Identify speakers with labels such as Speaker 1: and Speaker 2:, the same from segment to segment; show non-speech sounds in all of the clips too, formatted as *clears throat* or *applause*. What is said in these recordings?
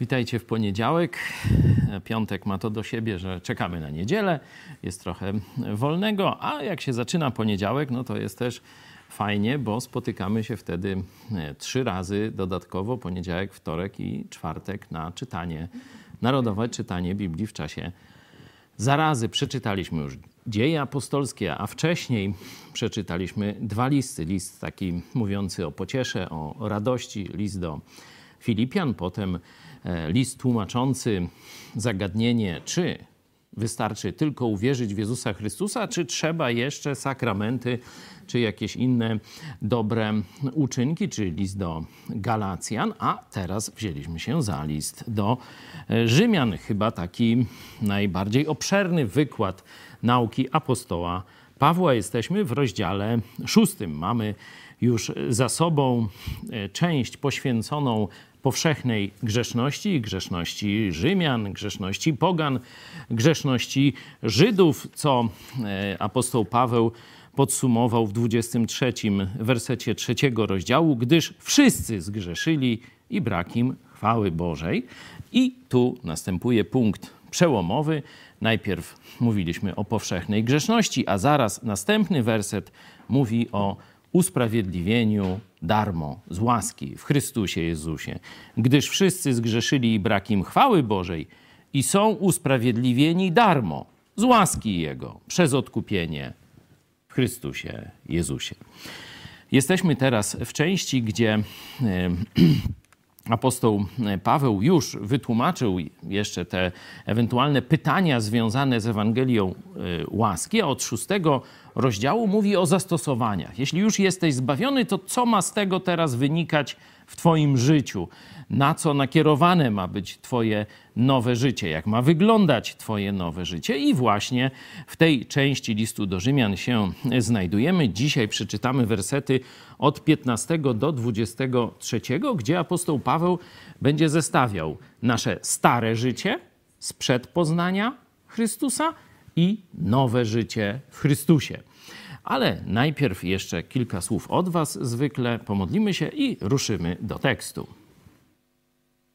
Speaker 1: Witajcie w poniedziałek. Piątek ma to do siebie, że czekamy na niedzielę, jest trochę wolnego, a jak się zaczyna poniedziałek, no to jest też fajnie, bo spotykamy się wtedy e, trzy razy dodatkowo poniedziałek, wtorek i czwartek na czytanie, narodowe czytanie Biblii w czasie zarazy. Przeczytaliśmy już dzieje apostolskie, a wcześniej przeczytaliśmy dwa listy. List taki mówiący o pociesze, o radości, list do Filipian, potem E, list tłumaczący zagadnienie, czy wystarczy tylko uwierzyć w Jezusa Chrystusa, czy trzeba jeszcze sakramenty, czy jakieś inne dobre uczynki, czy list do Galacjan, a teraz wzięliśmy się za list do e, Rzymian, chyba taki najbardziej obszerny wykład nauki apostoła Pawła. Jesteśmy w rozdziale szóstym. Mamy już za sobą e, część poświęconą powszechnej grzeszności, grzeszności Rzymian, grzeszności Pogan, grzeszności Żydów, co e, apostoł Paweł podsumował w 23 wersecie trzeciego rozdziału, gdyż wszyscy zgrzeszyli i brak im chwały Bożej. I tu następuje punkt przełomowy. Najpierw mówiliśmy o powszechnej grzeszności, a zaraz następny werset mówi o usprawiedliwieniu darmo, z łaski w Chrystusie Jezusie, gdyż wszyscy zgrzeszyli i brak im chwały Bożej i są usprawiedliwieni darmo, z łaski Jego, przez odkupienie w Chrystusie Jezusie. Jesteśmy teraz w części, gdzie *clears throat* apostoł Paweł już wytłumaczył jeszcze te ewentualne pytania związane z Ewangelią e, łaski, a od szóstego rozdziału mówi o zastosowaniach. Jeśli już jesteś zbawiony, to co ma z tego teraz wynikać w Twoim życiu? Na co nakierowane ma być Twoje nowe życie? Jak ma wyglądać Twoje nowe życie? I właśnie w tej części listu do Rzymian się znajdujemy. Dzisiaj przeczytamy wersety od 15 do 23, gdzie apostoł Paweł będzie zestawiał nasze stare życie sprzed poznania Chrystusa i nowe życie w Chrystusie. Ale najpierw jeszcze kilka słów od Was zwykle, pomodlimy się i ruszymy do tekstu.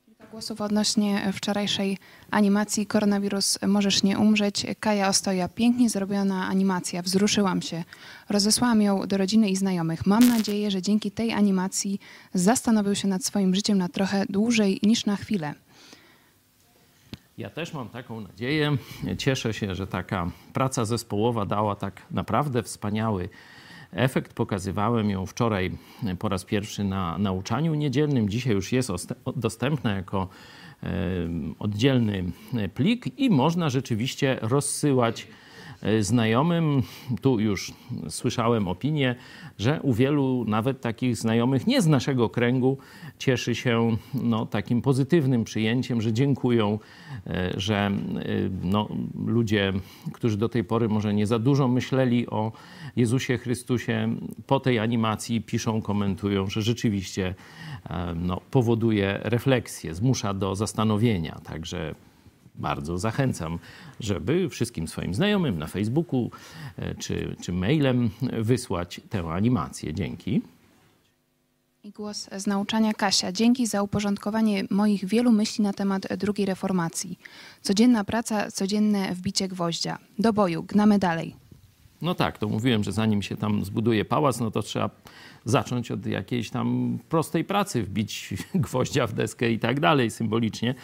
Speaker 2: Kilka głosów odnośnie wczorajszej animacji Koronawirus Możesz nie umrzeć. Kaja Ostoja, pięknie zrobiona animacja, wzruszyłam się. Rozesłałam ją do rodziny i znajomych. Mam nadzieję, że dzięki tej animacji zastanowił się nad swoim życiem na trochę dłużej niż na chwilę.
Speaker 1: Ja też mam taką nadzieję. Cieszę się, że taka praca zespołowa dała tak naprawdę wspaniały efekt. Pokazywałem ją wczoraj po raz pierwszy na nauczaniu niedzielnym. Dzisiaj już jest dostępna jako oddzielny plik i można rzeczywiście rozsyłać znajomym. Tu już słyszałem opinię, że u wielu nawet takich znajomych nie z naszego kręgu cieszy się no, takim pozytywnym przyjęciem, że dziękują, e, że e, no, ludzie, którzy do tej pory może nie za dużo myśleli o Jezusie Chrystusie, po tej animacji piszą, komentują, że rzeczywiście no, powoduje refleksję, zmusza do zastanowienia. Także bardzo zachęcam, żeby wszystkim swoim znajomym na Facebooku e, czy, czy mailem wysłać tę animację. Dzięki.
Speaker 2: I głos z nauczania Kasia. Dzięki za uporządkowanie moich wielu myśli na temat drugiej reformacji. Codzienna praca, codzienne wbicie gwoździa. Do boju, gnamy dalej.
Speaker 1: No tak, to mówiłem, że zanim się tam zbuduje pałac, no to trzeba zacząć od jakiejś tam prostej pracy, wbić *laughs* gwoździa w deskę i tak dalej, symbolicznie.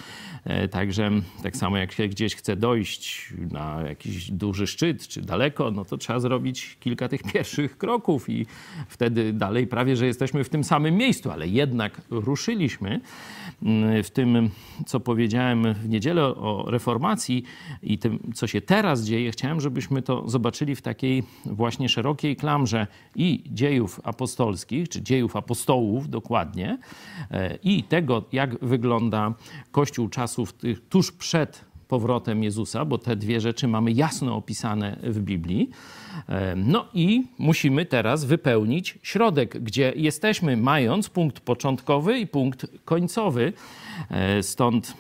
Speaker 1: E, także tak samo jak się gdzieś chce dojść na jakiś duży szczyt czy daleko, no to trzeba zrobić kilka tych *laughs* pierwszych kroków i wtedy dalej prawie, że jesteśmy w tym samym miejscu, ale jednak ruszyliśmy mm, w tym, co powiedziałem w niedzielę o reformacji i tym, co się teraz dzieje. Chciałem, żebyśmy to zobaczyli w takiej właśnie szerokiej klamrze i dziejów apostolskich, apostolskich, czy dziejów apostołów dokładnie, e, i tego, jak wygląda Kościół czasów tych, tuż przed powrotem Jezusa, bo te dwie rzeczy mamy jasno opisane w Biblii. E, no i musimy teraz wypełnić środek, gdzie jesteśmy, mając punkt początkowy i punkt końcowy. E, stąd *clears throat*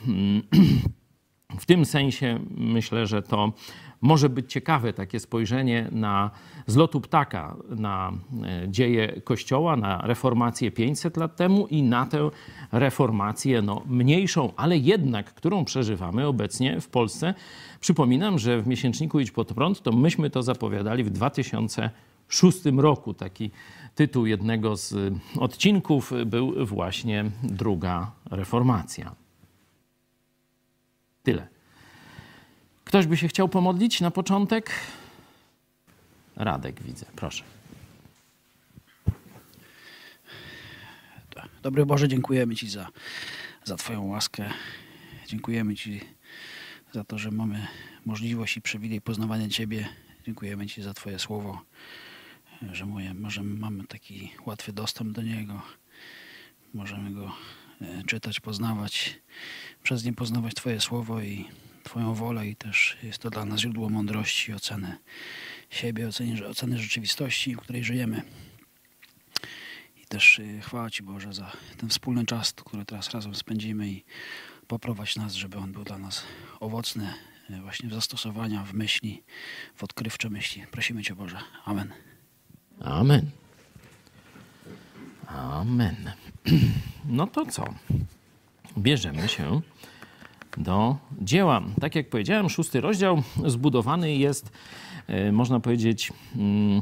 Speaker 1: W tym sensie myślę, że to może być ciekawe takie spojrzenie na z lotu ptaka na e, dzieje Kościoła, na reformację 500 lat temu i na tę reformację no, mniejszą, ale jednak, którą przeżywamy obecnie w Polsce. Przypominam, że w miesięczniku Idź pod prąd to myśmy to zapowiadali w 2006 roku. Taki tytuł jednego z odcinków był właśnie Druga Reformacja. Tyle. Ktoś by się chciał pomodlić na początek? Radek widzę, proszę.
Speaker 3: Dobry Boże, dziękujemy Ci za, za Twoją łaskę. Dziękujemy Ci za to, że mamy możliwość i przywilej poznawania Ciebie. Dziękujemy Ci za Twoje słowo, że moje, możemy, mamy taki łatwy dostęp do niego. Możemy go e, czytać, poznawać, przez nie poznawać Twoje słowo i Twoją wolę i też jest to dla nas źródło mądrości, oceny siebie, oceny, oceny rzeczywistości, w której żyjemy. I też y, chwała Ci Boże za ten wspólny czas, który teraz razem spędzimy i poprowadź nas, żeby on był dla nas owocny y, właśnie w zastosowaniach, w myśli, w odkrywcze myśli. Prosimy Cię Boże. Amen.
Speaker 1: Amen. Amen. *clears throat* No to co? Bierzemy się do dzieła. Tak jak powiedziałem, szósty rozdział zbudowany jest, e, można powiedzieć, mm,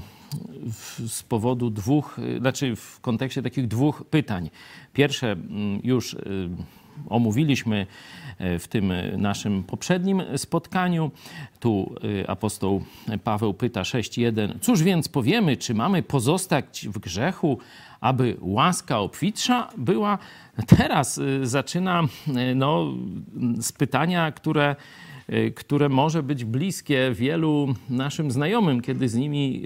Speaker 1: z powodu dwóch, e, znaczy w kontekście takich dwóch pytań. Pierwsze mm, już e, omówiliśmy w tym naszym poprzednim spotkaniu. Tu apostoł Paweł pyta 6.1. Cóż więc powiemy, czy mamy pozostać w grzechu, aby łaska obfitsza była? Teraz y, zaczyna no, z pytania, które, które może być bliskie wielu naszym znajomym, kiedy z nimi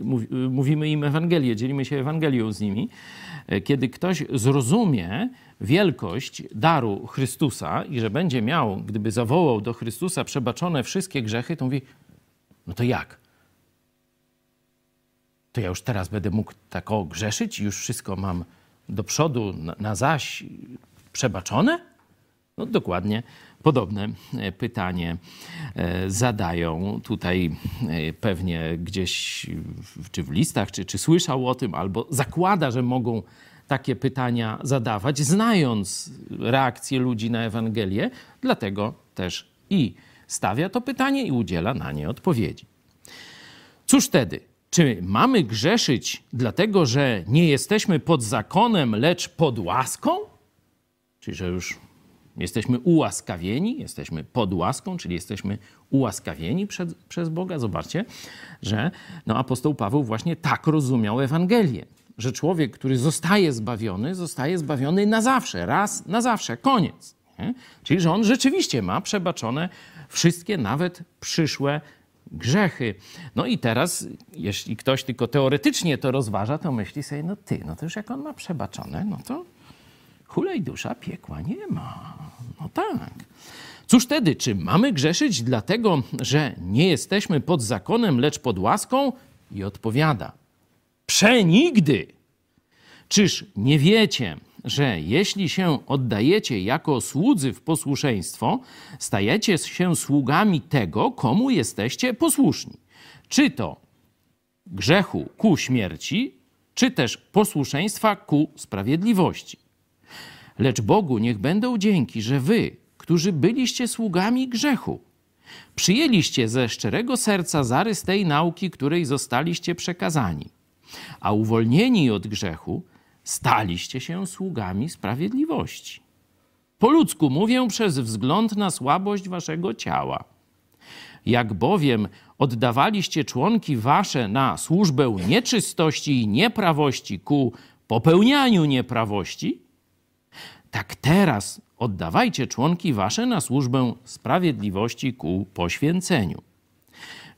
Speaker 1: mówimy im Ewangelię, dzielimy się Ewangelią z nimi. Kiedy ktoś zrozumie wielkość daru Chrystusa i że będzie miał, gdyby zawołał do Chrystusa przebaczone wszystkie grzechy, to mówi, no to jak? To ja już teraz będę mógł tak o grzeszyć już wszystko mam do przodu, na, na zaś przebaczone? No dokładnie podobne e, pytanie e, zadają tutaj e, pewnie gdzieś, czy w listach, czy, czy słyszał o tym, albo zakłada, że mogą takie pytania zadawać, znając reakcję ludzi na Ewangelię, dlatego też i stawia to pytanie i udziela na nie odpowiedzi. Cóż wtedy? Czy mamy grzeszyć dlatego, że nie jesteśmy pod zakonem, lecz pod łaską? Czyli, że już jesteśmy ułaskawieni, jesteśmy pod łaską, czyli jesteśmy ułaskawieni przed, przez Boga. Zobaczcie, że no, apostoł Paweł właśnie tak rozumiał Ewangelię. Że człowiek, który zostaje zbawiony, zostaje zbawiony na zawsze, raz na zawsze, koniec. Nie? Czyli, że on rzeczywiście ma przebaczone wszystkie, nawet przyszłe grzechy. No i teraz, jeśli ktoś tylko teoretycznie to rozważa, to myśli sobie, no ty, no to już jak on ma przebaczone, no to hulej dusza piekła nie ma. No tak. Cóż wtedy, czy mamy grzeszyć dlatego, że nie jesteśmy pod zakonem, lecz pod łaską? I odpowiada, przenigdy. Czyż nie wiecie, że jeśli się oddajecie jako słudzy w posłuszeństwo, stajecie się sługami tego, komu jesteście posłuszni. Czy to grzechu ku śmierci, czy też posłuszeństwa ku sprawiedliwości. Lecz Bogu niech będą dzięki, że wy, którzy byliście sługami grzechu, przyjęliście ze szczerego serca zarys tej nauki, której zostaliście przekazani, a uwolnieni od grzechu, staliście się sługami sprawiedliwości. Po ludzku mówię przez wzgląd na słabość waszego ciała. Jak bowiem oddawaliście członki wasze na służbę nieczystości i nieprawości ku popełnianiu nieprawości, tak teraz oddawajcie członki wasze na służbę sprawiedliwości ku poświęceniu.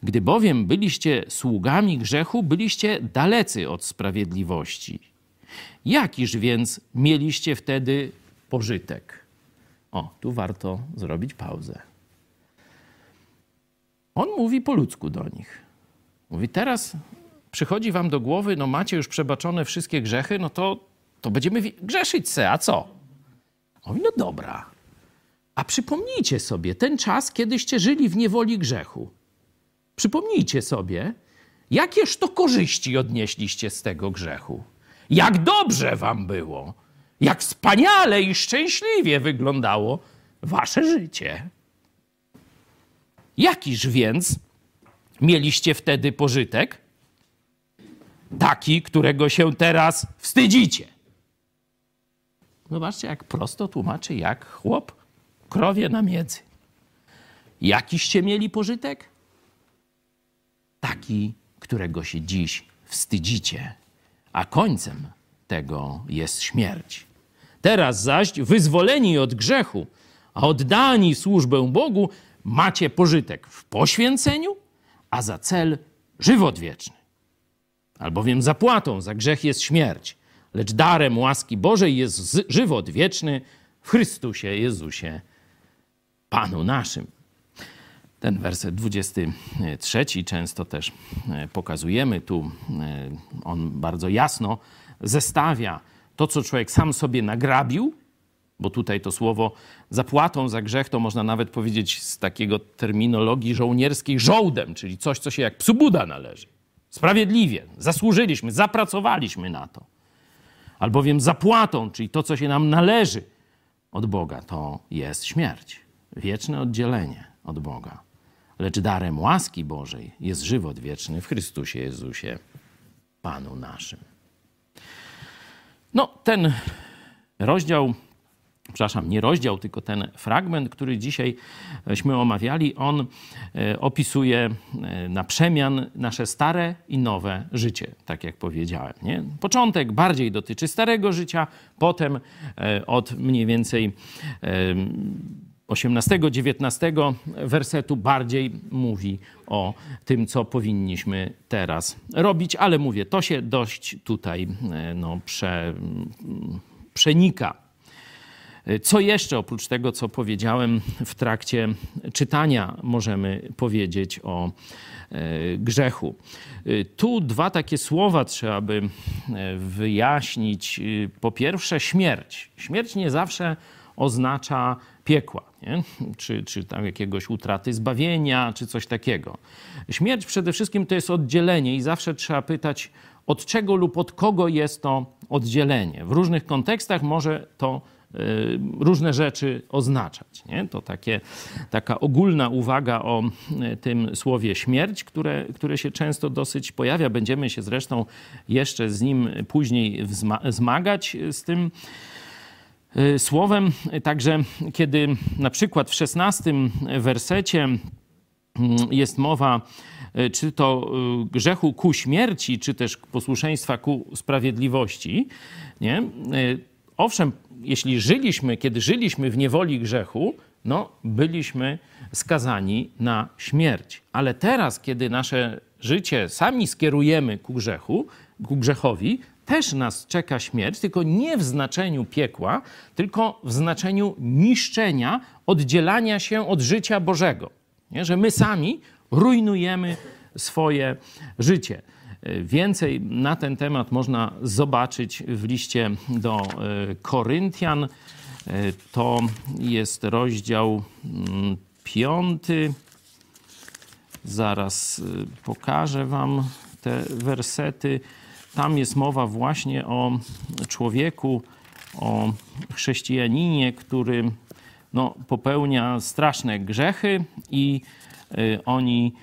Speaker 1: Gdy bowiem byliście sługami grzechu, byliście dalecy od sprawiedliwości. Jakiż więc mieliście wtedy pożytek? O, tu warto zrobić pauzę. On mówi po ludzku do nich. Mówi, teraz przychodzi wam do głowy, no macie już przebaczone wszystkie grzechy, no to, to będziemy grzeszyć se, a co? Mówi, no dobra. A przypomnijcie sobie ten czas, kiedyście żyli w niewoli grzechu. Przypomnijcie sobie, jakież to korzyści odnieśliście z tego grzechu. Jak dobrze wam było, jak wspaniale i szczęśliwie wyglądało wasze życie. Jakiż więc mieliście wtedy pożytek? Taki, którego się teraz wstydzicie. Zobaczcie, jak prosto tłumaczy, jak chłop krowie na miedzy. Jakiście mieli pożytek? Taki, którego się dziś wstydzicie, a końcem tego jest śmierć. Teraz zaś, wyzwoleni od grzechu, a oddani służbę Bogu, macie pożytek w poświęceniu, a za cel żywot wieczny. Albowiem zapłatą za grzech jest śmierć, lecz darem łaski Bożej jest żywot wieczny w Chrystusie Jezusie, Panu naszym. Ten werset 23 często też e, pokazujemy. Tu e, on bardzo jasno zestawia to, co człowiek sam sobie nagrabił, bo tutaj to słowo zapłatą za grzech to można nawet powiedzieć z takiego terminologii żołnierskiej żołdem, czyli coś, co się jak psu Buda należy. Sprawiedliwie, zasłużyliśmy, zapracowaliśmy na to. Albowiem zapłatą, czyli to, co się nam należy od Boga, to jest śmierć, wieczne oddzielenie od Boga. Lecz darem łaski Bożej jest żywot wieczny w Chrystusie Jezusie, Panu naszym. No, ten rozdział przepraszam, nie rozdział, tylko ten fragment, który dzisiejśmy omawiali, on e, opisuje e, na przemian nasze stare i nowe życie, tak jak powiedziałem. Nie? Początek bardziej dotyczy starego życia, potem e, od mniej więcej 18-19 wersetu bardziej mówi o tym, co powinniśmy teraz robić, ale mówię, to się dość tutaj no, prze, przenika co jeszcze oprócz tego, co powiedziałem w trakcie czytania, możemy powiedzieć o e, grzechu? E, tu dwa takie słowa trzeba by e, wyjaśnić. Po pierwsze, śmierć. Śmierć nie zawsze oznacza piekła, nie? Czy, czy tam jakiegoś utraty zbawienia, czy coś takiego. Śmierć przede wszystkim to jest oddzielenie i zawsze trzeba pytać, od czego lub od kogo jest to oddzielenie. W różnych kontekstach może to różne rzeczy oznaczać. Nie? To takie, taka ogólna uwaga o y, tym słowie śmierć, które, które się często dosyć pojawia. Będziemy się zresztą jeszcze z nim później zmagać z tym y, słowem. Także kiedy na przykład w szesnastym wersecie mm, jest mowa czy to grzechu ku śmierci, czy też posłuszeństwa ku sprawiedliwości, nie? Owszem, jeśli żyliśmy, kiedy żyliśmy w niewoli grzechu, no, byliśmy skazani na śmierć. Ale teraz, kiedy nasze życie sami skierujemy ku grzechu, ku grzechowi, też nas czeka śmierć, tylko nie w znaczeniu piekła, tylko w znaczeniu niszczenia, oddzielania się od życia Bożego. Nie? Że my sami rujnujemy swoje życie. Więcej na ten temat można zobaczyć w liście do e, Koryntian. E, to jest rozdział mm, piąty. Zaraz e, pokażę Wam te wersety. Tam jest mowa właśnie o człowieku, o chrześcijaninie, który no, popełnia straszne grzechy i oni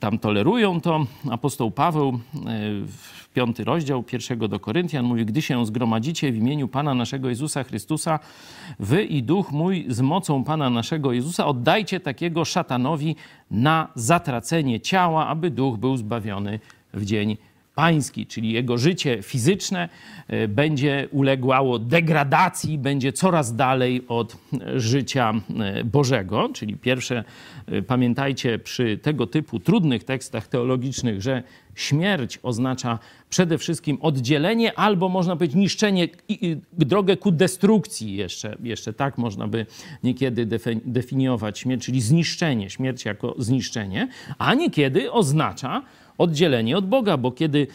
Speaker 1: tam tolerują to. Apostoł Paweł y, w piąty rozdział pierwszego do Koryntian mówi, gdy się zgromadzicie w imieniu Pana naszego Jezusa Chrystusa, wy i duch mój z mocą Pana naszego Jezusa oddajcie takiego szatanowi na zatracenie ciała, aby duch był zbawiony w dzień pański, czyli jego życie fizyczne e, będzie uległało degradacji, będzie coraz dalej od życia e, Bożego. Czyli pierwsze, e, pamiętajcie przy tego typu trudnych tekstach teologicznych, że śmierć oznacza przede wszystkim oddzielenie albo można powiedzieć niszczenie, drogę ku destrukcji jeszcze, jeszcze tak można by niekiedy definiować śmierć, czyli zniszczenie, śmierć jako zniszczenie, a niekiedy oznacza oddzielenie od Boga, bo kiedy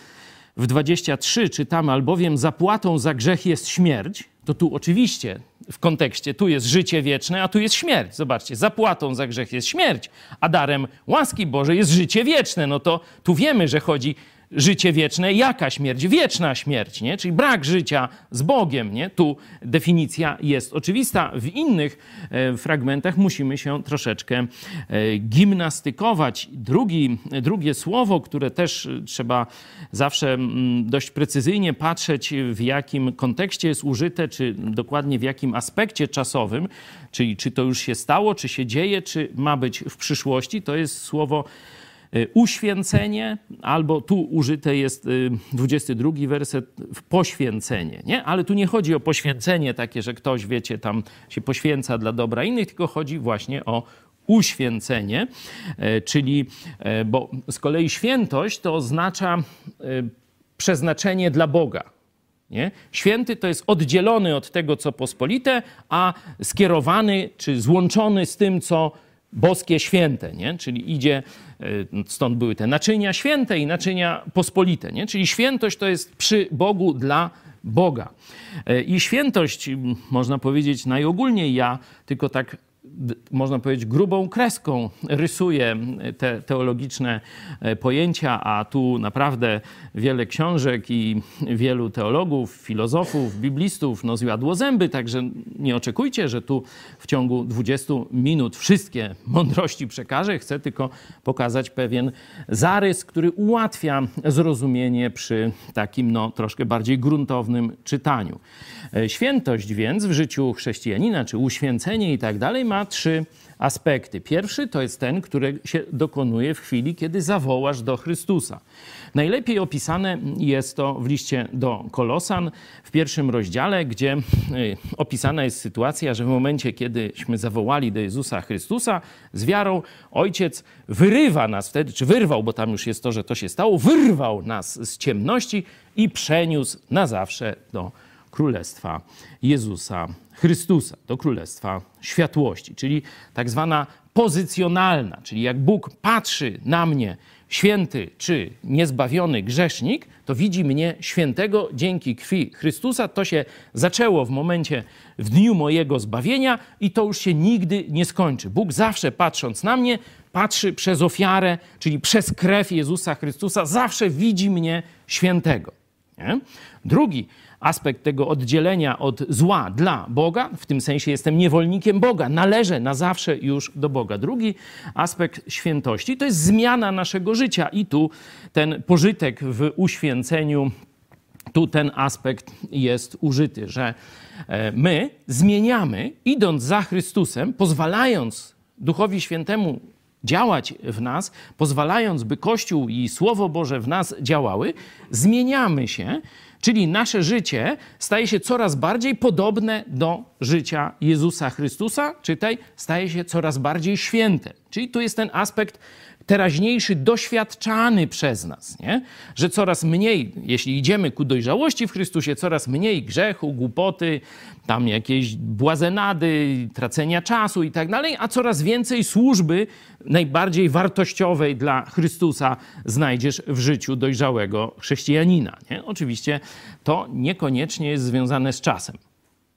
Speaker 1: w 23 czytamy, albowiem zapłatą za grzech jest śmierć, to tu oczywiście w kontekście tu jest życie wieczne, a tu jest śmierć. Zobaczcie, zapłatą za grzech jest śmierć, a darem łaski Bożej jest życie wieczne. No to tu wiemy, że chodzi życie wieczne, jaka śmierć? Wieczna śmierć, nie? Czyli brak życia z Bogiem, nie? Tu definicja jest oczywista. W innych e, fragmentach musimy się troszeczkę e, gimnastykować. Drugi, drugie słowo, które też trzeba zawsze mm, dość precyzyjnie patrzeć, w jakim kontekście jest użyte, czy dokładnie w jakim aspekcie czasowym, czyli czy to już się stało, czy się dzieje, czy ma być w przyszłości, to jest słowo uświęcenie, albo tu użyte jest 22 y, werset, poświęcenie, nie? Ale tu nie chodzi o poświęcenie takie, że ktoś, wiecie, tam się poświęca dla dobra innych, tylko chodzi właśnie o uświęcenie, e, czyli, bo z kolei świętość to oznacza przeznaczenie dla Boga. Nie? Święty to jest oddzielony od tego, co pospolite, a skierowany czy złączony z tym, co boskie święte, nie? czyli idzie, e, stąd były te naczynia święte i naczynia pospolite, nie? czyli świętość to jest przy Bogu dla Boga. E, I świętość, można powiedzieć najogólniej, ja tylko tak można powiedzieć, grubą kreską rysuje te teologiczne e, pojęcia, a tu naprawdę wiele książek i wielu teologów, filozofów, biblistów no, zjadło zęby, także nie oczekujcie, że tu w ciągu 20 minut wszystkie mądrości przekażę. Chcę tylko pokazać pewien zarys, który ułatwia zrozumienie przy takim no, troszkę bardziej gruntownym czytaniu. E, świętość więc w życiu chrześcijanina, czy uświęcenie i tak dalej, trzy aspekty. Pierwszy to jest ten, który się dokonuje w chwili, kiedy zawołasz do Chrystusa. Najlepiej opisane jest to w liście do Kolosan w pierwszym rozdziale, gdzie y, opisana jest sytuacja, że w momencie, kiedyśmy zawołali do Jezusa Chrystusa z wiarą, Ojciec wyrywa nas wtedy, czy wyrwał, bo tam już jest to, że to się stało, wyrwał nas z ciemności i przeniósł na zawsze do Królestwa Jezusa Chrystusa, do Królestwa Światłości, czyli tak zwana pozycjonalna, czyli jak Bóg patrzy na mnie, święty czy niezbawiony grzesznik, to widzi mnie świętego dzięki krwi Chrystusa. To się zaczęło w momencie, w dniu mojego zbawienia i to już się nigdy nie skończy. Bóg zawsze patrząc na mnie, patrzy przez ofiarę, czyli przez krew Jezusa Chrystusa, zawsze widzi mnie świętego. Nie? Drugi aspekt tego oddzielenia od zła dla Boga, w tym sensie jestem niewolnikiem Boga, należę na zawsze już do Boga. Drugi aspekt świętości to jest zmiana naszego życia i tu ten pożytek w uświęceniu, tu ten aspekt jest użyty, że e, my zmieniamy, idąc za Chrystusem, pozwalając Duchowi Świętemu działać w nas, pozwalając, by Kościół i Słowo Boże w nas działały, zmieniamy się Czyli nasze życie staje się coraz bardziej podobne do życia Jezusa Chrystusa, czytaj, staje się coraz bardziej święte. Czyli tu jest ten aspekt teraźniejszy doświadczany przez nas, nie? że coraz mniej, jeśli idziemy ku dojrzałości w Chrystusie, coraz mniej grzechu, głupoty, tam jakieś błazenady, tracenia czasu i tak dalej, a coraz więcej służby najbardziej wartościowej dla Chrystusa znajdziesz w życiu dojrzałego chrześcijanina. Nie? Oczywiście to niekoniecznie jest związane z czasem.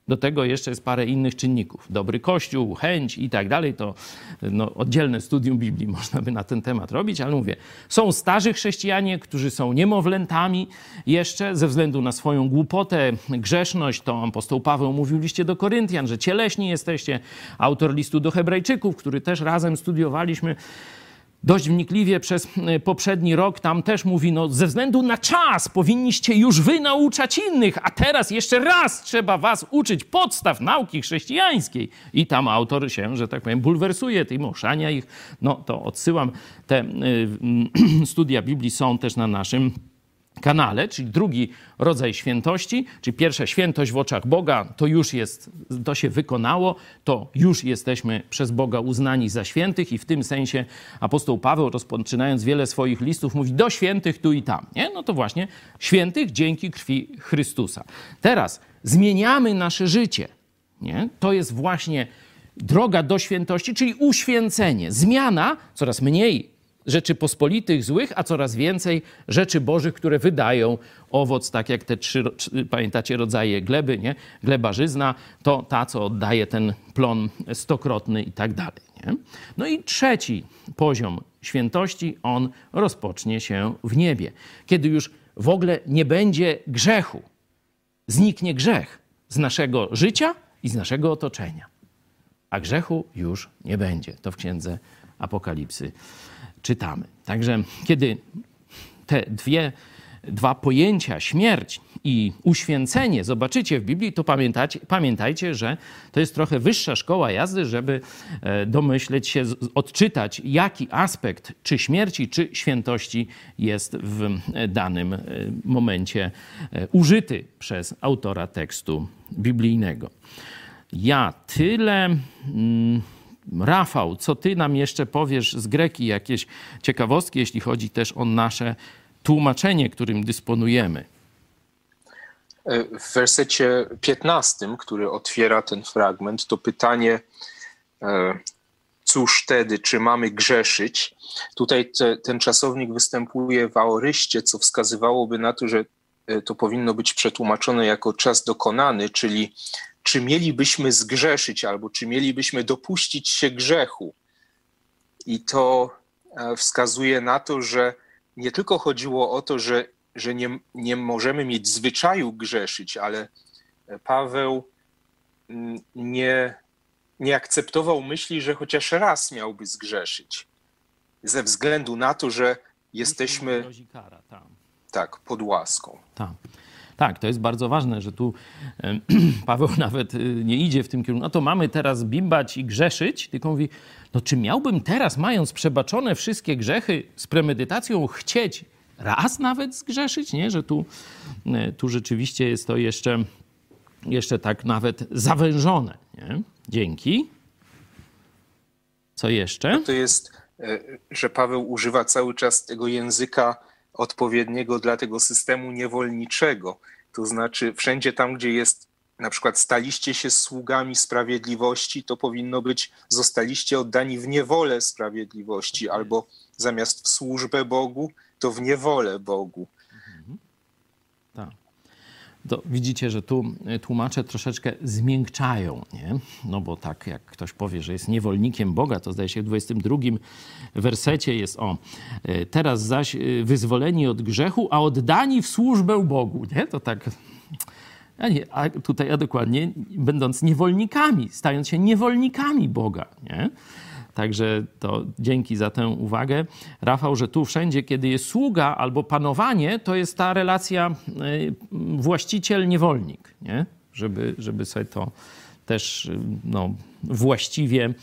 Speaker 1: Do tego jeszcze jest parę innych czynników. Dobry kościół, chęć i tak dalej. To no, oddzielne studium Biblii *laughs* można by na ten temat robić, ale mówię, są starzy chrześcijanie, którzy są niemowlętami jeszcze ze względu na swoją głupotę, grzeszność. To apostoł Paweł mówił w liście do Koryntian, że cieleśni jesteście. Autor listu do Hebrajczyków, który też razem studiowaliśmy, dość wnikliwie przez e, poprzedni rok. Tam też mówi, no ze względu na czas powinniście już wy nauczać innych, a teraz jeszcze raz trzeba was uczyć podstaw nauki chrześcijańskiej. I tam autor się, że tak powiem, bulwersuje tym, oszania ich. No to odsyłam. Te y, *clears throat* studia Biblii są też na naszym kanale, czyli drugi rodzaj świętości, czyli pierwsza świętość w oczach Boga, to już jest, to się wykonało, to już jesteśmy przez Boga uznani za świętych i w tym sensie apostoł Paweł rozpoczynając wiele swoich listów mówi do świętych tu i tam, nie? No to właśnie świętych dzięki krwi Chrystusa. Teraz zmieniamy nasze życie, nie? To jest właśnie droga do świętości, czyli uświęcenie, zmiana, coraz mniej rzeczy pospolitych, złych, a coraz więcej rzeczy bożych, które wydają owoc, tak jak te trzy, pamiętacie, rodzaje gleby, nie? Gleba żyzna to ta, co oddaje ten plon stokrotny i tak dalej. Nie? No i trzeci poziom świętości, on rozpocznie się w niebie, kiedy już w ogóle nie będzie grzechu. Zniknie grzech z naszego życia i z naszego otoczenia. A grzechu już nie będzie. To w księdze Apokalipsy czytamy. Także kiedy te dwie, dwa pojęcia, śmierć i uświęcenie, zobaczycie w Biblii, to pamiętajcie, pamiętajcie, że to jest trochę wyższa szkoła jazdy, żeby e, domyśleć się, odczytać, jaki aspekt czy śmierci, czy świętości jest w danym e, momencie e, użyty przez autora tekstu biblijnego. Ja tyle. Mm, Rafał, co ty nam jeszcze powiesz z greki, jakieś ciekawostki, jeśli chodzi też o nasze tłumaczenie, którym dysponujemy?
Speaker 4: W wersecie 15, który otwiera ten fragment, to pytanie, e, cóż wtedy, czy mamy grzeszyć? Tutaj te, ten czasownik występuje w aoryście, co wskazywałoby na to, że e, to powinno być przetłumaczone jako czas dokonany, czyli czy mielibyśmy zgrzeszyć, albo czy mielibyśmy dopuścić się grzechu. I to e, wskazuje na to, że nie tylko chodziło o to, że, że nie, nie możemy mieć zwyczaju grzeszyć, ale Paweł mm, nie, nie akceptował myśli, że chociaż raz miałby zgrzeszyć. Ze względu na to, że jesteśmy tak, pod łaską.
Speaker 1: Tak. Tak, to jest bardzo ważne, że tu *clears throat* Paweł *laughs* nawet y, nie idzie w tym kierunku. No to mamy teraz bimbać i grzeszyć, tylko mówi, no czy miałbym teraz, mając przebaczone wszystkie grzechy, z premedytacją chcieć raz nawet zgrzeszyć? Nie, że tu, y, tu rzeczywiście jest to jeszcze, jeszcze tak nawet zawężone. Nie? Dzięki. Co jeszcze?
Speaker 4: To jest, e, że Paweł używa cały czas tego języka odpowiedniego dla tego systemu niewolniczego. To znaczy, wszędzie tam, gdzie jest na przykład staliście się sługami sprawiedliwości, to powinno być zostaliście oddani w niewolę sprawiedliwości, albo zamiast w służbę Bogu, to w niewolę Bogu.
Speaker 1: To widzicie, że tu e, tłumacze troszeczkę zmiękczają, nie? No bo tak jak ktoś powie, że jest niewolnikiem Boga, to zdaje się w 22 wersecie jest o e, teraz zaś e, wyzwoleni od grzechu, a oddani w służbę Bogu, nie? To tak... A, nie, a tutaj dokładnie będąc niewolnikami, stając się niewolnikami Boga, nie? Także to dzięki za tę uwagę. Rafał, że tu wszędzie, kiedy jest sługa albo panowanie, to jest ta relacja y, właściciel-niewolnik, nie? Żeby, żeby sobie to też y, no, właściwie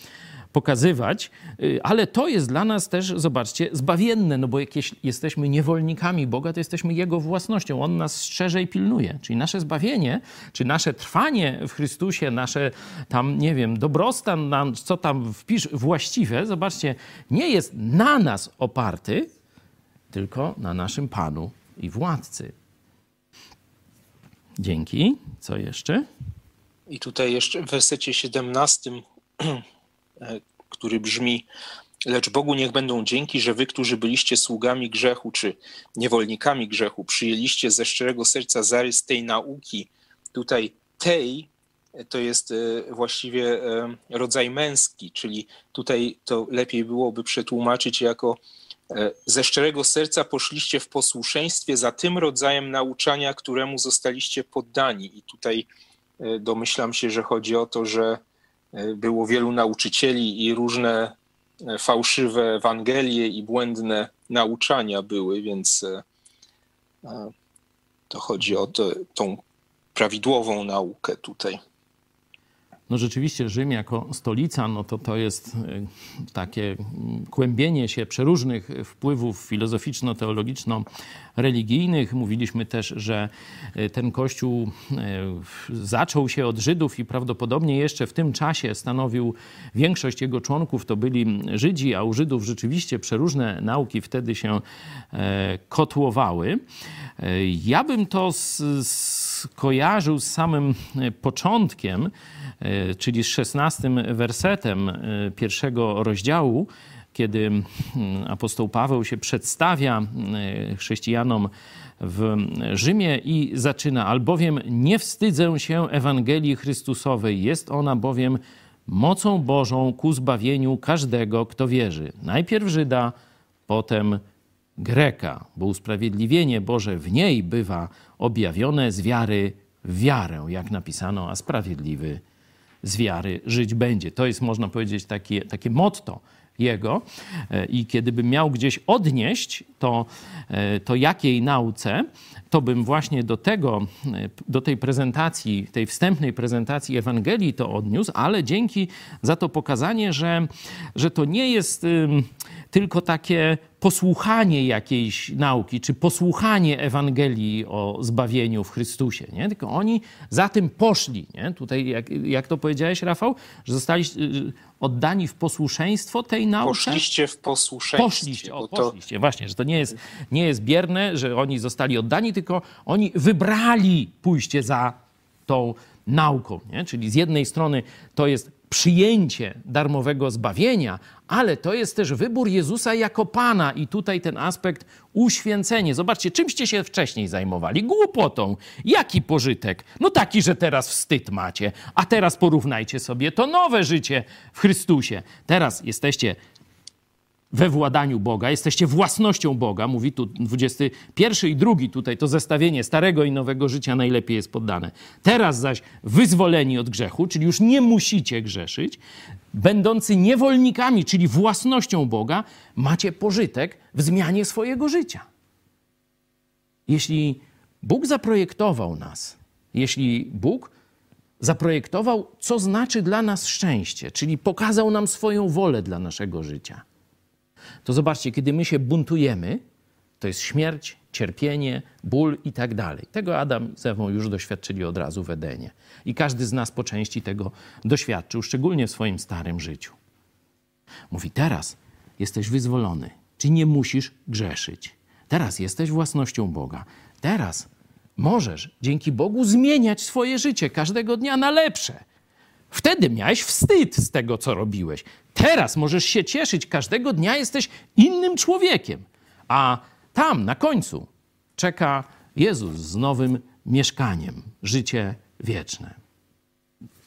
Speaker 1: pokazywać, y, ale to jest dla nas też, zobaczcie, zbawienne, no bo jak jesteśmy niewolnikami Boga, to jesteśmy Jego własnością. On nas strzeże i pilnuje. Czyli nasze zbawienie, czy nasze trwanie w Chrystusie, nasze tam, nie wiem, dobrostan, co tam wpisz właściwe, zobaczcie, nie jest na nas oparty, tylko na naszym Panu i Władcy. Dzięki. Co jeszcze?
Speaker 4: I tutaj jeszcze w wersecie 17 E, *clears throat* który brzmi: Lecz Bogu niech będą dzięki, że wy, którzy byliście sługami grzechu czy niewolnikami grzechu, przyjęliście ze szczerego serca zarys tej nauki. Tutaj tej to jest e, właściwie e, rodzaj męski, czyli tutaj to lepiej byłoby przetłumaczyć jako ze szczerego serca poszliście w posłuszeństwie za tym rodzajem nauczania, któremu zostaliście poddani. I tutaj domyślam się, że chodzi o to, że było wielu nauczycieli i różne e, fałszywe Ewangelie i błędne nauczania były, więc e, e, to chodzi o to, tą prawidłową naukę tutaj.
Speaker 1: No rzeczywiście Rzym jako stolica, no to to jest e, takie kłębienie się przeróżnych wpływów filozoficzno-teologiczno-religijnych. Mówiliśmy też, że e, ten kościół e, zaczął się od Żydów i prawdopodobnie jeszcze w tym czasie stanowił większość jego członków to byli Żydzi, a u Żydów rzeczywiście przeróżne nauki wtedy się kotłowały. Ja bym to skojarzył z samym początkiem, E, czyli z szesnastym wersetem e, pierwszego rozdziału kiedy apostoł Paweł się przedstawia chrześcijanom w Rzymie i zaczyna: Albowiem nie wstydzę się Ewangelii Chrystusowej, jest ona bowiem mocą Bożą ku zbawieniu każdego, kto wierzy. Najpierw Żyda, potem Greka, bo usprawiedliwienie Boże w niej bywa objawione z wiary w wiarę, jak napisano, a sprawiedliwy z wiary żyć będzie. To jest, można powiedzieć, takie, takie motto jego. E, I kiedybym miał gdzieś odnieść to, e, to jakiej nauce, to bym właśnie do tego, e, do tej prezentacji, tej wstępnej prezentacji Ewangelii to odniósł, ale dzięki za to pokazanie, że, że to nie jest tylko takie posłuchanie jakiejś nauki, czy posłuchanie Ewangelii o zbawieniu w Chrystusie, nie? tylko oni za tym poszli. Nie? Tutaj, jak, jak to powiedziałeś, Rafał, że zostali y, oddani w posłuszeństwo tej nauce?
Speaker 4: Poszliście w posłuszeństwo.
Speaker 1: Poszliście, o, poszliście. Właśnie, że to nie jest, nie jest bierne, że oni zostali oddani, tylko oni wybrali pójście za tą nauką. Nie? Czyli z jednej strony to jest przyjęcie darmowego zbawienia, ale to jest też wybór Jezusa jako Pana i tutaj ten aspekt uświęcenie. Zobaczcie, czymście się wcześniej zajmowali? Głupotą. Jaki pożytek? No taki, że teraz wstyd macie, a teraz porównajcie sobie to nowe życie w Chrystusie. Teraz jesteście we władaniu Boga, jesteście własnością Boga, mówi tu 21 i drugi tutaj, to zestawienie starego i nowego życia najlepiej jest poddane. Teraz zaś wyzwoleni od grzechu, czyli już nie musicie grzeszyć, będący niewolnikami, czyli własnością Boga, macie pożytek w zmianie swojego życia. Jeśli Bóg zaprojektował nas, jeśli Bóg zaprojektował, co znaczy dla nas szczęście, czyli pokazał nam swoją wolę dla naszego życia – to zobaczcie, kiedy my się buntujemy, to jest śmierć, cierpienie, ból i tak dalej. Tego Adam z Ewą już doświadczyli od razu w Edenie. I każdy z nas po części tego doświadczył, szczególnie w swoim starym życiu. Mówi, teraz jesteś wyzwolony, czy nie musisz grzeszyć. Teraz jesteś własnością Boga. Teraz możesz dzięki Bogu zmieniać swoje życie każdego dnia na lepsze. Wtedy miałeś wstyd z tego, co robiłeś. Teraz możesz się cieszyć, każdego dnia jesteś innym człowiekiem. A tam na końcu czeka Jezus z nowym mieszkaniem, życie wieczne.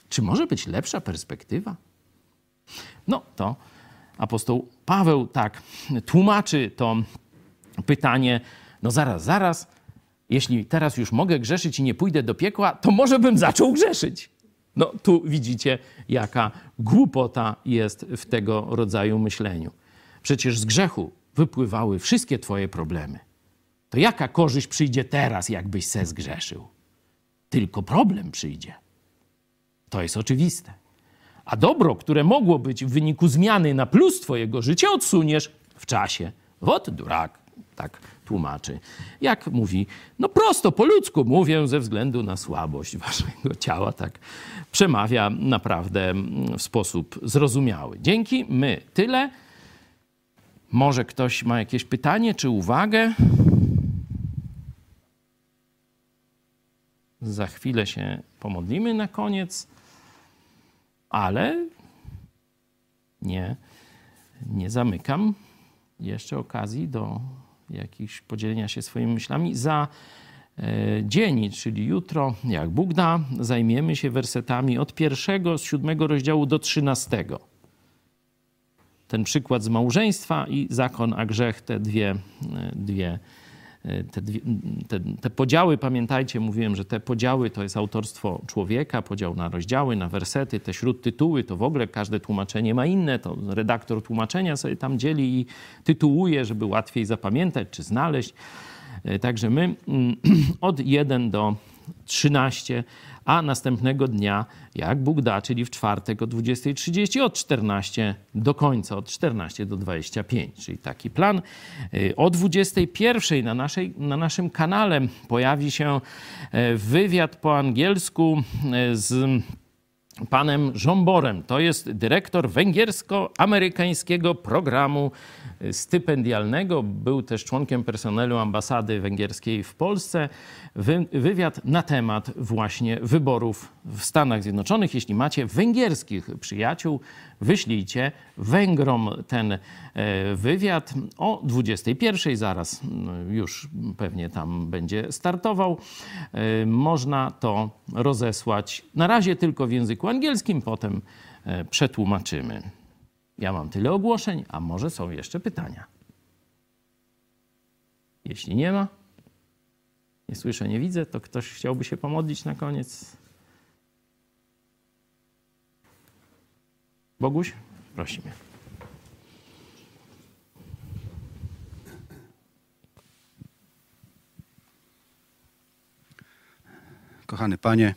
Speaker 1: Czy może być lepsza perspektywa? No to apostoł Paweł tak tłumaczy to pytanie. No zaraz, zaraz, jeśli teraz już mogę grzeszyć i nie pójdę do piekła, to może bym zaczął grzeszyć. No tu widzicie, jaka głupota jest w tego rodzaju myśleniu. Przecież z grzechu wypływały wszystkie twoje problemy. To jaka korzyść przyjdzie teraz, jakbyś se zgrzeszył? Tylko problem przyjdzie. To jest oczywiste. A dobro, które mogło być w wyniku zmiany na plus twojego życia, odsuniesz w czasie. Wot durak, tak tłumaczy. Jak mówi, no prosto, po ludzku mówię ze względu na słabość waszego ciała, tak przemawia naprawdę w sposób zrozumiały. Dzięki, my tyle. Może ktoś ma jakieś pytanie czy uwagę? Za chwilę się pomodlimy na koniec, ale nie, nie zamykam jeszcze okazji do jakichś podzielenia się swoimi myślami. Za e, dzień, czyli jutro, jak Bóg da, zajmiemy się wersetami od pierwszego z siódmego rozdziału do trzynastego. Ten przykład z małżeństwa i zakon a grzech, te dwie, e, dwie te, te, te, podziały, pamiętajcie, mówiłem, że te podziały to jest autorstwo człowieka, podział na rozdziały, na wersety, te śródtytuły, to w ogóle każde tłumaczenie ma inne, to redaktor tłumaczenia sobie tam dzieli i tytułuje, żeby łatwiej zapamiętać czy znaleźć. E, także my mm, *clears throat* od 1 do 13 a następnego dnia, jak Bóg da, czyli w czwartek o 20.30, od 14 do końca, od 14 do 25, czyli taki plan. Y, o 21 na, naszej, na naszym kanale pojawi się y, wywiad po angielsku y, z panem Żomborem. To jest dyrektor węgiersko-amerykańskiego programu stypendialnego. Był też członkiem personelu ambasady węgierskiej w Polsce. Wy, wywiad na temat właśnie wyborów w Stanach Zjednoczonych. Jeśli macie węgierskich przyjaciół, wyślijcie Węgrom ten e, wywiad o 21. Zaraz mm, już pewnie tam będzie startował. E, można to rozesłać na razie tylko w języku angielskim, potem e, przetłumaczymy. Ja mam tyle ogłoszeń, a może są jeszcze pytania. Jeśli nie ma, nie słyszę, nie widzę, to ktoś chciałby się pomodlić na koniec. Boguś, prosimy.
Speaker 5: Kochany Panie,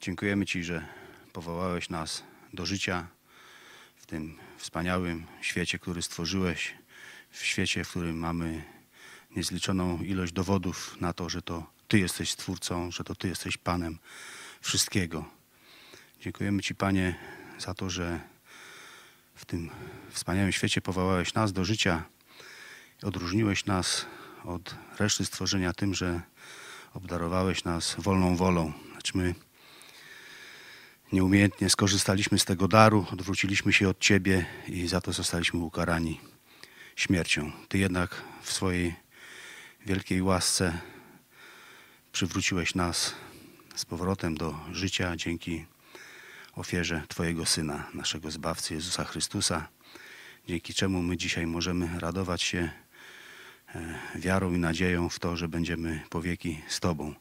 Speaker 5: dziękujemy Ci, że powołałeś nas do życia w tym wspaniałym świecie, który stworzyłeś, w świecie, w którym mamy niezliczoną ilość dowodów na to, że to Ty jesteś Stwórcą, że to Ty jesteś Panem wszystkiego. Dziękujemy Ci, Panie, za to, że w tym wspaniałym świecie powołałeś nas do życia, odróżniłeś nas od reszty stworzenia tym, że obdarowałeś nas wolną wolą. Znaczy my nieumiejętnie skorzystaliśmy z tego daru, odwróciliśmy się od Ciebie i za to zostaliśmy ukarani śmiercią. Ty jednak w swojej wielkiej łasce przywróciłeś nas z powrotem do życia dzięki ofierze Twojego Syna, naszego Zbawcy Jezusa Chrystusa, dzięki czemu my dzisiaj możemy radować się e, wiarą i nadzieją w to, że będziemy po wieki z Tobą.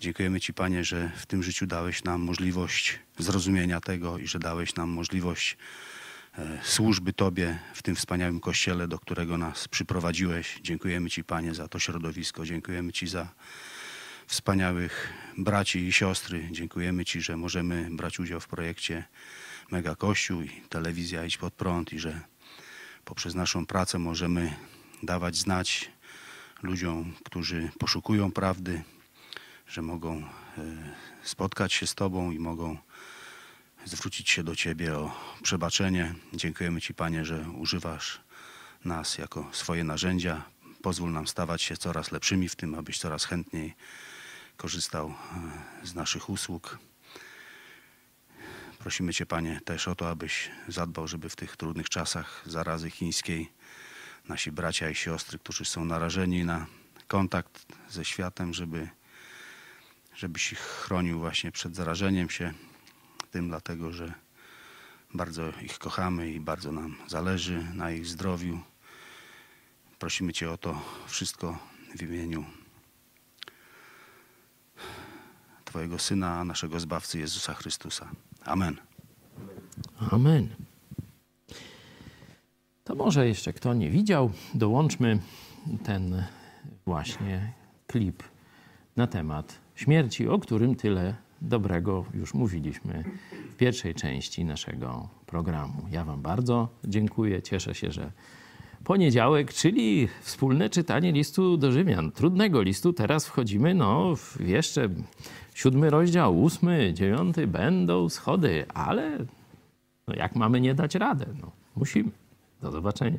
Speaker 5: Dziękujemy Ci, Panie, że w tym życiu dałeś nam możliwość zrozumienia tego i że dałeś nam możliwość e, służby Tobie w tym wspaniałym kościele, do którego nas przyprowadziłeś. Dziękujemy Ci, Panie, za to środowisko. Dziękujemy Ci za wspaniałych braci i siostry. Dziękujemy Ci, że możemy brać udział w projekcie Mega Kościół i telewizja Idź Pod Prąd i że poprzez naszą pracę możemy dawać znać ludziom, którzy poszukują prawdy, że mogą e, spotkać się z Tobą i mogą zwrócić się do Ciebie o przebaczenie. Dziękujemy Ci, Panie, że używasz nas jako swoje narzędzia. Pozwól nam stawać się coraz lepszymi w tym, abyś coraz chętniej korzystał e, z naszych usług. Prosimy Cię, Panie, też o to, abyś zadbał, żeby w tych trudnych czasach zarazy chińskiej nasi bracia i siostry, którzy są narażeni na kontakt ze światem, żeby, żebyś ich chronił właśnie przed zarażeniem się tym, dlatego że bardzo ich kochamy i bardzo nam zależy na ich zdrowiu. Prosimy Cię o to wszystko w imieniu Twojego Syna, naszego Zbawcy Jezusa Chrystusa. Amen.
Speaker 1: Amen. To może jeszcze kto nie widział, dołączmy ten właśnie klip na temat śmierci, o którym tyle dobrego już mówiliśmy w pierwszej części naszego programu. Ja Wam bardzo dziękuję. Cieszę się, że poniedziałek, czyli wspólne czytanie listu do Rzymian. Trudnego listu. Teraz wchodzimy no, w jeszcze siódmy rozdział, ósmy, dziewiąty. Będą schody, ale no, jak mamy nie dać radę? No, musimy. Do zobaczenia.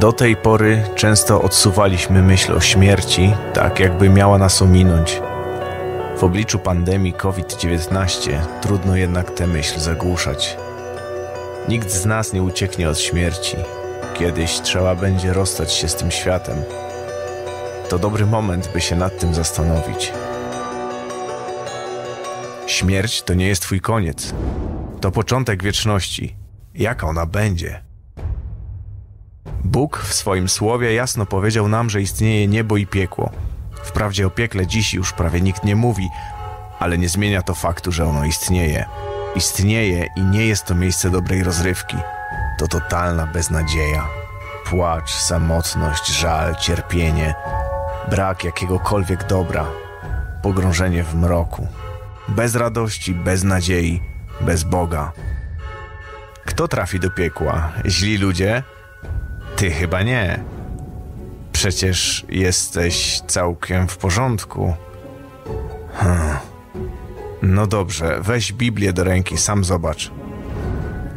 Speaker 6: Do tej pory często odsuwaliśmy myśl o śmierci, tak jakby miała nas ominąć. W obliczu pandemii COVID-19 trudno jednak tę myśl zagłuszać. Nikt z nas nie ucieknie od śmierci. Kiedyś trzeba będzie rozstać się z tym światem. To dobry moment, by się nad tym zastanowić. Śmierć to nie jest Twój koniec. To początek wieczności. Jaka ona będzie? Bóg w swoim słowie jasno powiedział nam, że istnieje niebo i piekło. Wprawdzie o piekle dziś już prawie nikt nie mówi, ale nie zmienia to faktu, że ono istnieje. Istnieje i nie jest to miejsce dobrej rozrywki. To totalna beznadzieja. Płacz, samotność, żal, cierpienie, brak jakiegokolwiek dobra, pogrążenie w mroku. Bez radości, bez nadziei, bez Boga. Kto trafi do piekła? Źli ludzie? Ty chyba nie. Przecież jesteś całkiem w porządku. Hmm. No dobrze, weź Biblię do ręki, sam zobacz.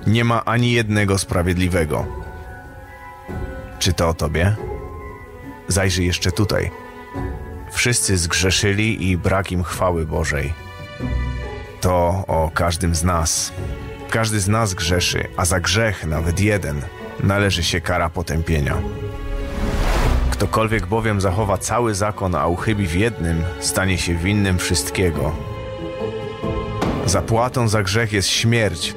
Speaker 6: Nie ma ani jednego sprawiedliwego. Czy to o tobie? Zajrzyj jeszcze tutaj. Wszyscy zgrzeszyli i brak im chwały Bożej. To o każdym z nas. Każdy z nas grzeszy, a za grzech, nawet jeden, należy się kara potępienia. Ktokolwiek bowiem zachowa cały zakon, a uchybi w jednym, stanie się winnym wszystkiego. Zapłatą za grzech jest śmierć.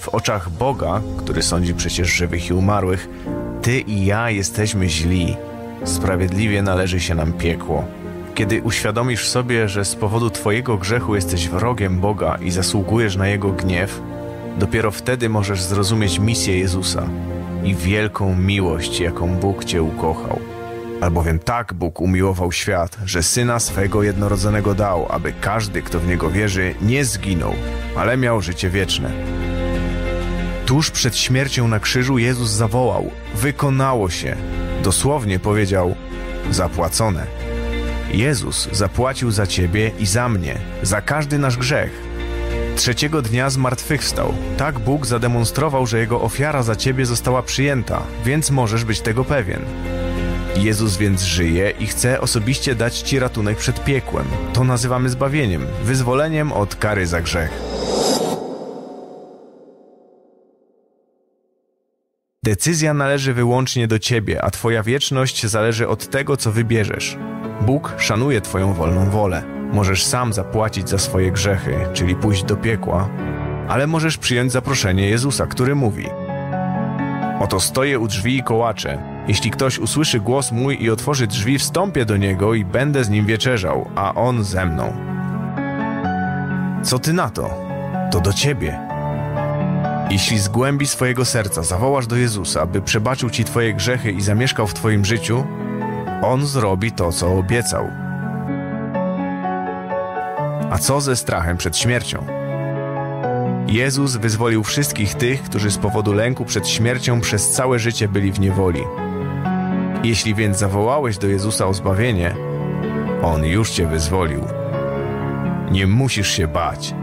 Speaker 6: W oczach Boga, który sądzi przecież żywych i umarłych, ty i ja jesteśmy źli. Sprawiedliwie należy się nam piekło. Kiedy uświadomisz sobie, że z powodu Twojego grzechu jesteś wrogiem Boga i zasługujesz na Jego gniew, dopiero wtedy możesz zrozumieć misję Jezusa i wielką miłość, jaką Bóg Cię ukochał. Albowiem tak Bóg umiłował świat, że Syna swego jednorodzonego dał, aby każdy, kto w Niego wierzy, nie zginął, ale miał życie wieczne. Tuż przed śmiercią na krzyżu Jezus zawołał: Wykonało się! Dosłownie powiedział: Zapłacone. Jezus zapłacił za ciebie i za mnie, za każdy nasz grzech. Trzeciego dnia zmartwychwstał. Tak Bóg zademonstrował, że jego ofiara za ciebie została przyjęta, więc możesz być tego pewien. Jezus więc żyje i chce osobiście dać ci ratunek przed piekłem. To nazywamy zbawieniem, wyzwoleniem od kary za grzech. Decyzja należy wyłącznie do ciebie, a twoja wieczność zależy od tego, co wybierzesz. Bóg szanuje twoją wolną wolę. Możesz sam zapłacić za swoje grzechy, czyli pójść do piekła, ale możesz przyjąć zaproszenie Jezusa, który mówi: Oto stoję u drzwi i kołaczę. Jeśli ktoś usłyszy głos mój i otworzy drzwi, wstąpię do niego i będę z nim wieczerzał, a on ze mną. Co ty na to? To do ciebie. Jeśli z głębi swojego serca zawołasz do Jezusa, by przebaczył ci twoje grzechy i zamieszkał w twoim życiu, on zrobi to, co obiecał. A co ze strachem przed śmiercią? Jezus wyzwolił wszystkich tych, którzy z powodu lęku przed śmiercią przez całe życie byli w niewoli. Jeśli więc zawołałeś do Jezusa o zbawienie, On już cię wyzwolił. Nie musisz się bać.